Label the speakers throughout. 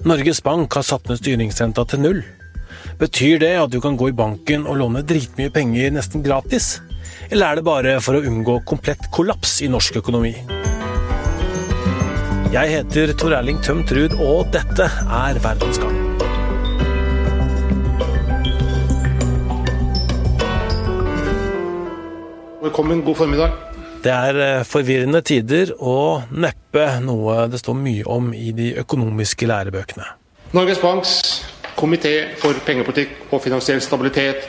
Speaker 1: Norges Bank har satt ned styringsrenta til null. Betyr det at du kan gå i banken og låne dritmye penger nesten gratis? Eller er det bare for å unngå komplett kollaps i norsk økonomi? Jeg heter Tor Erling Tømt Ruud, og dette er Verdensgang.
Speaker 2: Velkommen, god formiddag.
Speaker 1: Det er eh, forvirrende tider og neppe noe det står mye om i de økonomiske lærebøkene.
Speaker 2: Norges Banks komité for pengepolitikk og finansiell stabilitet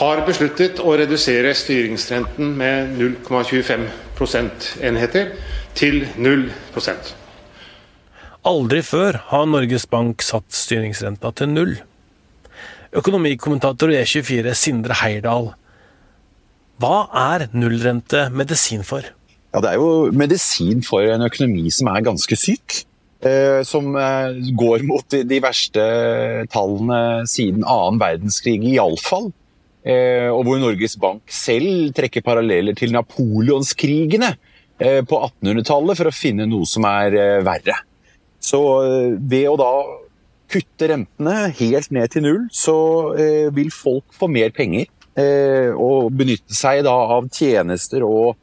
Speaker 2: har besluttet å redusere styringsrenten med 0,25 prosentenheter til 0%
Speaker 1: Aldri før har Norges Bank satt styringsrenta til null. Økonomikommentator i E24 Sindre Heirdal hva er nullrente medisin for?
Speaker 3: Ja, Det er jo medisin for en økonomi som er ganske syk. Eh, som eh, går mot de, verste tallene siden annen verdenskrig, iallfall. Eh, og hvor Norges Bank selv trekker paralleller til napoleonskrigene på 1800-tallet for å finne noe som er verre. Så ved å da kutte rentene helt ned til null, så vil folk få mer penger og benytte seg da av tjenester og,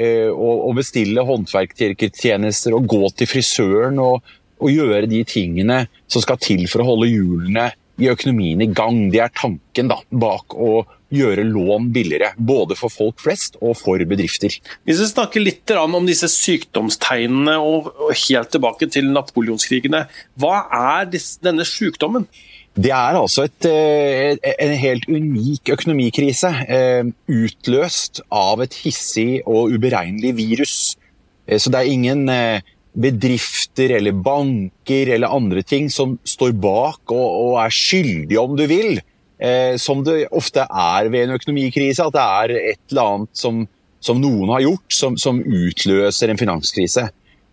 Speaker 3: eh, og bestille håndverktjenester og gå til frisøren og, og, gjøre de tingene som skal til for å holde hjulene i økonomien i gang. Det er tanken da, bak å gjøre lån billigere. Både for folk flest og for bedrifter.
Speaker 4: Hvis vi snakker litt om disse sykdomstegnene og helt tilbake til napoleonskrigene. Hva er denne sykdommen?
Speaker 3: Det er altså et, eh, en helt unik økonomikrise, eh, utløst av et hissig og uberegnelig virus. Eh, så det er ingen bedrifter eller banker eller andre ting som står bak og, og er skyldige, om du vil, som det ofte er ved en økonomikrise. At det er et eller annet som, som noen har gjort, som, som utløser en finanskrise.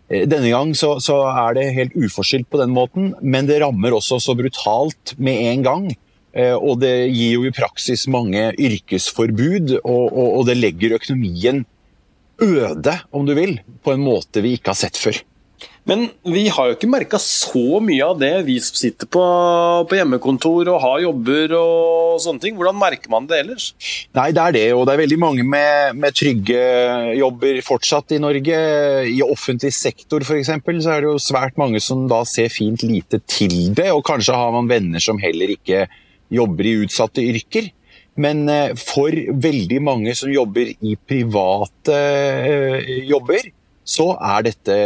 Speaker 3: Eh, denne gang så, så, er det helt uforskyldt på den måten, men det rammer også så brutalt med en gang. Eh, og det gir jo i praksis mange yrkesforbud, og, og, og det legger økonomien øde, om du vil, på en måte vi ikke har sett før.
Speaker 4: Men vi har jo ikke merka så mye av det, vi som sitter på, på, hjemmekontor og har jobber og sånne ting. Hvordan merker man det ellers?
Speaker 3: Nei, det er det, og det er veldig mange med, med trygge jobber fortsatt i Norge. I offentlig sektor f.eks. så er det jo svært mange som da ser fint lite til det, og kanskje har man venner som heller ikke jobber i utsatte yrker. Men eh, for veldig mange som jobber i private eh, jobber, så er dette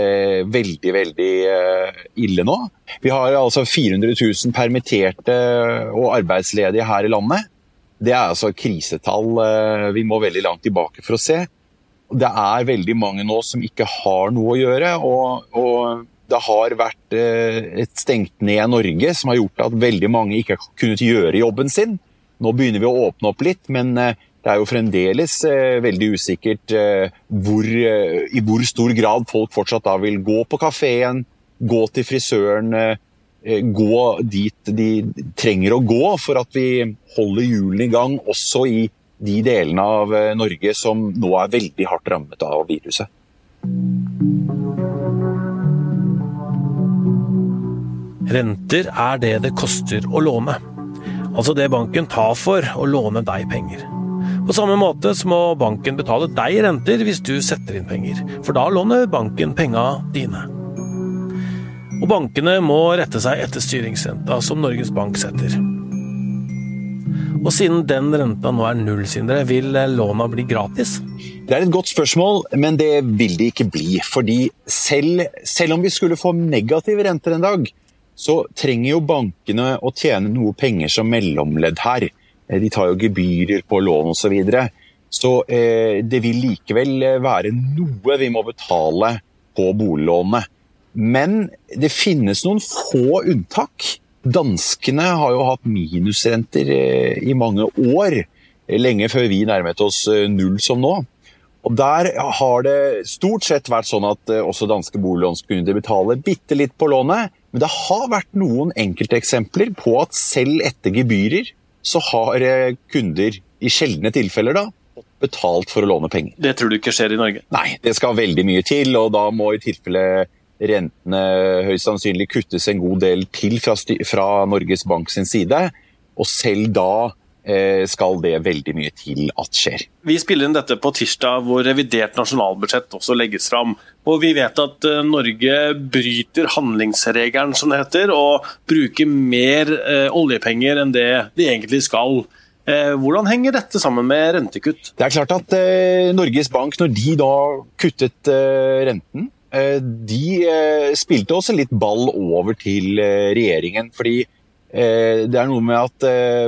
Speaker 3: veldig, veldig eh, ille nå. Vi har altså 400 000 permitterte og arbeidsledige her i landet. Det er altså krisetall eh, vi må veldig langt tilbake for å se. Det er veldig mange nå som ikke har noe å gjøre. og, og det har vært eh, et stengt ned Norge som har gjort at veldig mange ikke har kunnet gjøre jobben sin. Nå begynner vi å åpne opp litt, men det er jo fremdeles eh, veldig usikkert eh, hvor, eh, i hvor stor grad folk fortsatt da vil gå på kafeen, gå til frisøren, eh, eh, gå dit de trenger å gå for at vi holder hjulene i gang, også i de delene av eh, Norge som nå er veldig hardt rammet av viruset.
Speaker 1: Renter er det det koster å låne. Altså det banken tar for å låne deg penger. På samme måte så må banken betale deg renter hvis du setter inn penger, for da låner banken penga dine. Og bankene må rette seg etter styringsrenta som Norges Bank setter. Og siden den renta nå er null, Sindre, vil låna bli gratis?
Speaker 3: Det er et godt spørsmål, men det vil det ikke bli. Fordi selv, selv om vi skulle få negative renter en dag, så trenger jo bankene å tjene noe penger som mellomledd her. Eh, de tar jo gebyrer på lån osv. Så, videre. så eh, det vil likevel eh, være noe vi må betale på boliglånet. Men det finnes noen få unntak. Danskene har jo hatt minusrenter i mange år. Lenge før vi nærmet oss null som nå. Og Der har det stort sett vært sånn at også danske boliglånskunder betaler bitte litt på lånet. Men det har vært noen enkelteksempler på at selv etter gebyrer så har eh, kunder i sjeldne tilfeller da, betalt for å låne penger.
Speaker 4: Det tror du ikke skjer i Norge?
Speaker 3: Nei, det skal veldig mye til, og da må i tilfelle rentene høyst sannsynlig kuttes en god del til fra, fra Norges Bank sin side. Og selv da skal det veldig mye til at skjer.
Speaker 4: Vi spiller inn dette på tirsdag, hvor revidert nasjonalbudsjett også legges fram. Og vi vet at eh, Norge bryter handlingsregelen, som det heter, og bruker mer eh, oljepenger enn det de egentlig skal. Eh, hvordan henger dette sammen med rentekutt?
Speaker 3: Det er klart at eh, Norges Bank, når de da kuttet eh, renten, eh, de eh, spilte også litt ball over til eh, regjeringen. fordi det er noe med at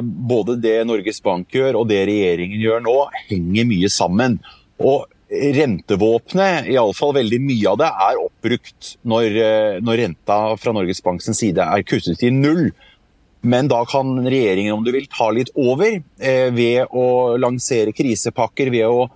Speaker 3: både det Norges Bank gjør og det regjeringen gjør nå, henger mye sammen. Og rentevåpenet, iallfall veldig mye av det, er oppbrukt når, når renta fra Norges Banks side er kuttet til null. Men da kan regjeringen om du vil, ta litt over eh, ved å lansere krisepakker, ved å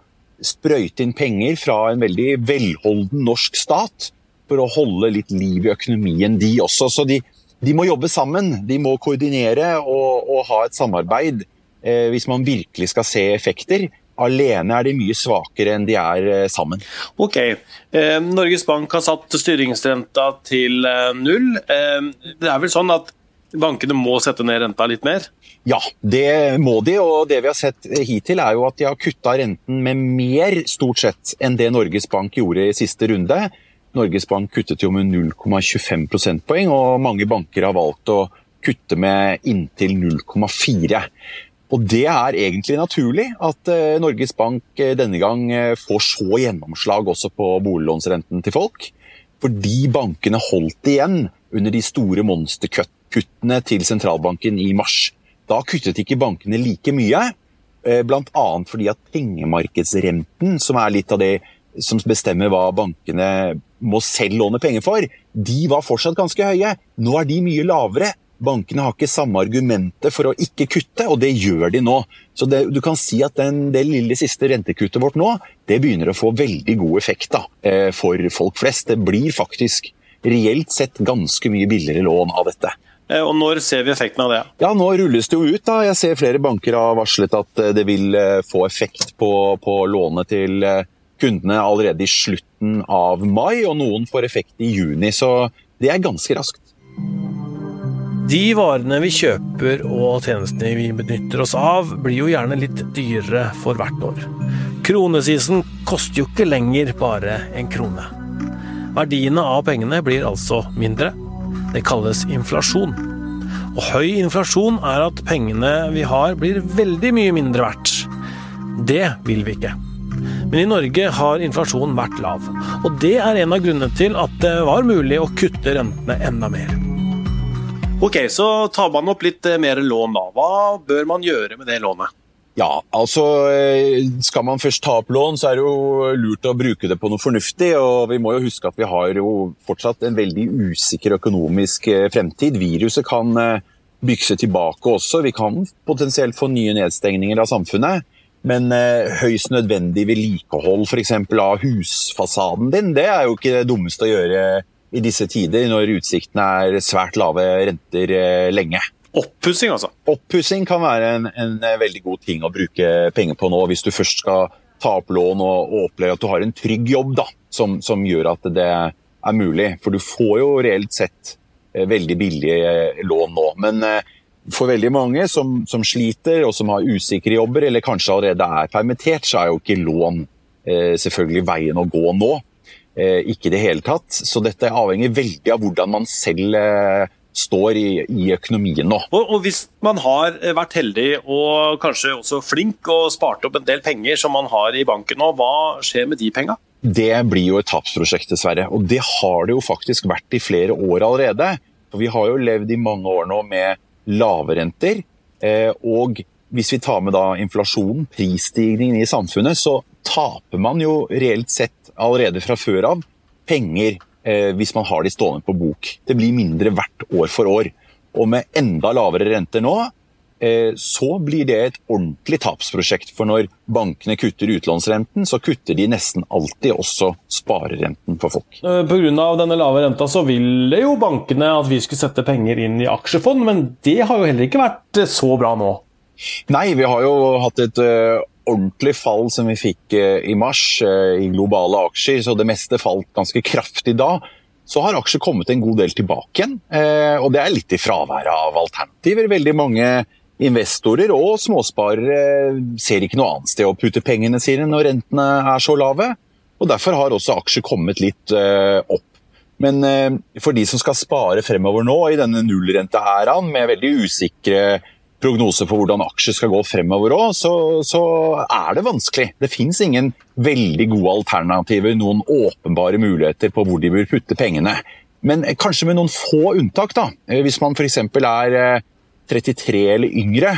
Speaker 3: sprøyte inn penger fra en veldig velholden norsk stat for å holde litt liv i økonomien, de også. Så de, de må jobbe sammen. De må koordinere og, og ha et samarbeid eh, hvis man virkelig skal se effekter. Alene er de mye svakere enn de er eh, sammen.
Speaker 4: Ok. Eh, Norges Bank har satt styringsrenta til eh, null. Det er vel sånn at bankene må sette ned renta litt mer?
Speaker 3: Ja, det må de. Og det vi har sett hittil, er jo at de har kutta renten med mer, stort sett, enn det Norges Bank gjorde i siste runde. Norges Bank kuttet jo med 0,25 prosentpoeng, og mange banker har valgt å kutte med inntil 0,4. Og Det er egentlig naturlig at eh, Norges Bank eh, denne gang eh, får så gjennomslag også på boliglånsrenten til folk. Fordi bankene holdt igjen under de store monsterkuttene til sentralbanken i mars. Da kuttet ikke bankene like mye, bl.a. fordi at pengemarkedsrenten, som er litt av det som bestemmer hva bankene må selv låne penger for, de var fortsatt ganske høye. Nå er de mye lavere. Bankene har ikke samme argumentet for å ikke kutte, og det gjør de nå. Så det, du kan si at den, det lille siste rentekuttet vårt nå, det begynner å få veldig god effekt da, eh, for folk flest. Det blir faktisk reelt sett ganske mye billigere lån av dette.
Speaker 4: Eh, og Når ser vi effekten av det?
Speaker 3: Ja, Nå rulles det jo ut. da. Jeg ser flere banker har varslet at eh, det vil få effekt på, på lånet til kundene allerede i slutten av mai, og noen får effekt i juni. Så det er ganske raskt.
Speaker 1: De varene vi kjøper og tjenestene vi benytter oss av, blir jo gjerne litt dyrere for hvert år. Kronesisen koster jo ikke lenger bare en krone. Verdiene av pengene blir altså mindre, det kalles inflasjon. Og høy inflasjon er at pengene vi har blir veldig mye mindre verdt. Det vil vi ikke. Men i Norge har inflasjonen vært lav, og det er en av grunnene til at det var mulig å kutte rentene enda mer.
Speaker 4: Ok, Så tar man opp litt mer lån da. Hva bør man gjøre med det lånet?
Speaker 3: Ja, altså eh, skal man først ta opp lån, så er det jo lurt å bruke det på noe fornuftig. Og vi må jo huske at vi har jo fortsatt en veldig usikker økonomisk eh, fremtid. Viruset kan eh, bykse tilbake også. Vi kan potensielt få nye nedstengninger av samfunnet. Men høyst nødvendig vedlikehold f.eks. av husfasaden din, det er jo ikke det dummeste å gjøre i disse tider, når utsiktene er svært lave renter lenge.
Speaker 4: Oppussing, altså?
Speaker 3: Oppussing kan være en, en, eh, veldig god ting å bruke penger på nå, hvis du først skal ta opp lån og, og oppleve at du har en trygg jobb da, som, som, gjør at det er mulig. For du får jo reelt sett eh, veldig billige eh, lån nå. Men for veldig mange som, som, sliter og som har usikre jobber, eller kanskje allerede er permittert, så er jo ikke lån selvfølgelig veien å gå nå. Ikke i det hele tatt. Så dette avhenger veldig av hvordan man selv står i, i økonomien nå.
Speaker 4: Og, og, Hvis man har vært heldig og kanskje også flink og spart opp en del penger som man har i banken nå, hva skjer med de penga?
Speaker 3: Det blir jo et tapsprosjekt, dessverre. Og det har det jo faktisk vært i flere år allerede. For vi har jo levd i mange år nå med lave renter. Eh, og hvis vi tar med da inflasjonen, prisstigningen i samfunnet, så taper man jo reelt sett allerede fra før av penger eh, hvis man har de stående på bok. Det blir mindre hvert år for år. Og med enda lavere renter nå, så blir det et ordentlig tapsprosjekt. For når bankene kutter utlånsrenten, så kutter de nesten alltid også sparerenten for folk.
Speaker 4: Eh, Pga. denne lave renta så ville jo bankene at vi skulle sette penger inn i aksjefond, men det har jo heller ikke vært eh, så bra nå.
Speaker 3: Nei, vi har jo hatt et ordentlig fall som vi fikk i mars i globale aksjer, så det meste falt ganske kraftig da. så har aksjer kommet en god del tilbake igjen. Eh, og det er litt i fraværet av alternativer. Veldig mange investorer og småsparere ser ikke noe annet sted å putte pengene sine når rentene er så lave. Og Derfor har også aksjer kommet litt eh, opp. Men eh, for de som skal spare fremover nå, i denne nullrenteæraen med veldig usikre prognoser for hvordan aksjer skal gå fremover òg, så, så, er det vanskelig. Det fins ingen veldig gode alternativer, noen åpenbare muligheter på hvor de bør putte pengene. Men eh, kanskje med noen få unntak. da. Hvis man f.eks. er 33 eller yngre,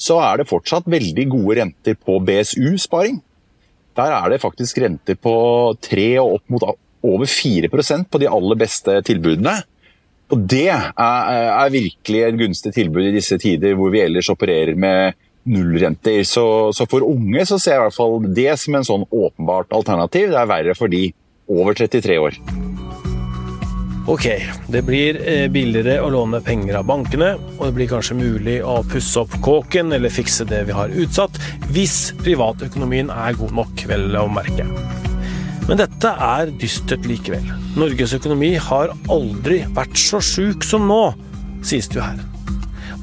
Speaker 3: så er det fortsatt veldig gode renter på BSU-sparing. Der er det faktisk renter på 3 og opp mot over 4% på de aller beste tilbudene. Og det er, er, virkelig en gunstig tilbud i disse tider hvor vi ellers opererer med nullrenter. Så, så, for unge så ser jeg i hvert fall det som en sånn åpenbart alternativ. Det er verre for de over 33 år.
Speaker 1: Ok, det blir eh, billigere å låne penger av bankene, og det blir kanskje mulig å pusse opp kåken eller fikse det vi har utsatt, hvis privatøkonomien er god nok, vel å merke. Men dette er dystert likevel. Norges økonomi har aldri vært så sjuk som nå, sies det jo her.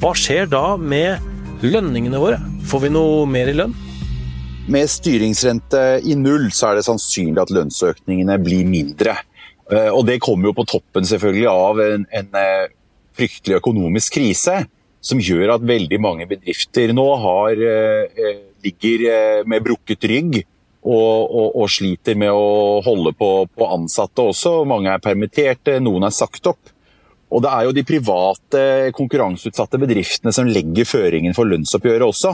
Speaker 1: Hva skjer da med lønningene våre? Får vi noe mer i lønn?
Speaker 3: Med styringsrente i null så er det sannsynlig at lønnsøkningene blir mindre. Eh, og det kommer jo på toppen selvfølgelig av en, en eh, fryktelig økonomisk krise, som gjør at veldig mange bedrifter nå har, eh, ligger med brukket rygg og, og, og, sliter med å holde på, på, ansatte også. Mange er permitterte, noen er sagt opp. Og det er jo de private konkurranseutsatte bedriftene som legger føringen for lønnsoppgjøret også.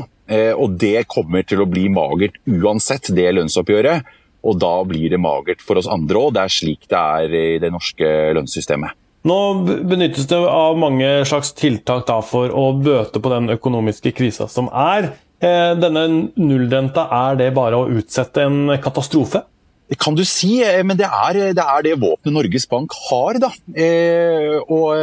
Speaker 3: Og det kommer til å bli magert uansett, det lønnsoppgjøret. Og da blir det magert for oss andre òg. Det er slik det er i det norske lønnssystemet.
Speaker 1: Nå benyttes det av mange slags tiltak for å bøte på den økonomiske krisa som er. Eh, denne nullrenta, er det bare å utsette en katastrofe?
Speaker 3: Det kan du si, eh, men det er det, er det våpenet Norges Bank har. da. Eh, og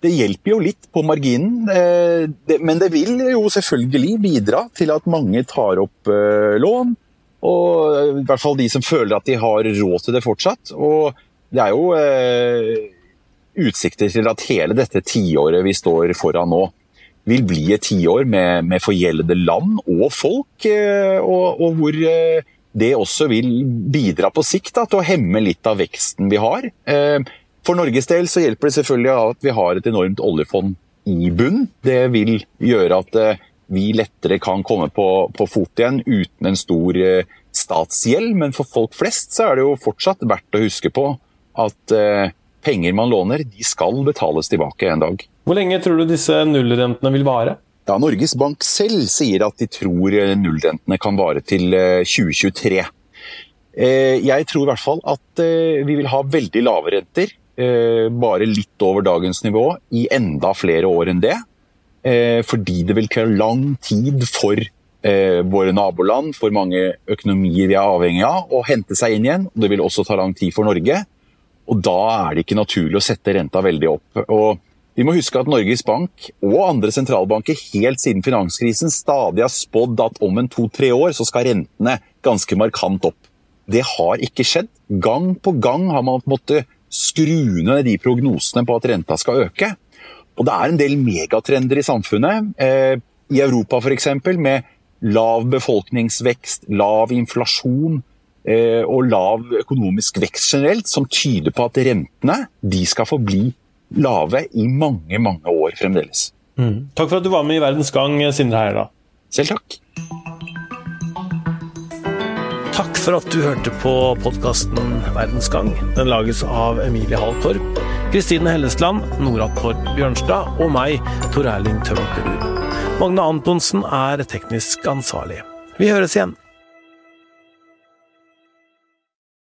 Speaker 3: det hjelper jo litt på marginen, men det vil jo selvfølgelig bidra til at mange tar opp lån. Og I hvert fall de som føler at de har råd til det fortsatt. Og det er jo utsikter til at hele dette tiåret vi står foran nå, vil bli et tiår med, med forgjeldede land og folk, eh, og, og, hvor eh, det også vil bidra på sikt da, til å hemme litt av veksten vi har. Eh, for Norges del så hjelper det selvfølgelig at vi har et enormt oljefond i bunn. Det vil gjøre at vi lettere kan komme på, på fot igjen uten en stor statsgjeld, men for folk flest så er det jo fortsatt verdt å huske på at penger man låner, de skal betales tilbake en dag.
Speaker 1: Hvor lenge tror du disse nullrentene vil vare?
Speaker 3: Ja, Norges Bank selv sier at de tror nullrentene kan vare til 2023. Eh, eh, jeg tror i hvert fall at eh, vi vil ha veldig lave renter, bare litt over dagens nivå, i enda flere år enn det. Fordi det vil kreve lang tid for våre naboland, for mange økonomier vi er avhengig av, å hente seg inn igjen. Det vil også ta lang tid for Norge. Og da er det ikke naturlig å sette renta veldig opp. Og vi må huske at Norges Bank og andre sentralbanker helt siden finanskrisen stadig har spådd at om en to-tre år så skal rentene ganske markant opp. Det har ikke skjedd. Gang på gang har man måttet skru ned de prognosene på at renta skal øke. Og det er en del megatrender i samfunnet. Eh, I Europa f.eks. med lav befolkningsvekst, lav inflasjon eh, og lav økonomisk vekst generelt, som tyder på at rentene de skal forbli lave i mange, mange år fremdeles.
Speaker 1: Mm. Takk for at du var med i Verdens Gang, Sindre Heierdal.
Speaker 3: Selv takk.
Speaker 1: Takk for at du hørte på podkasten Verdens Gang. Den lages av Emilie Halltorp, Kristine Hellesland, Nora Torp Bjørnstad og meg, Tor Erling Tørnkerud. Magne Antonsen er teknisk ansvarlig. Vi høres igjen.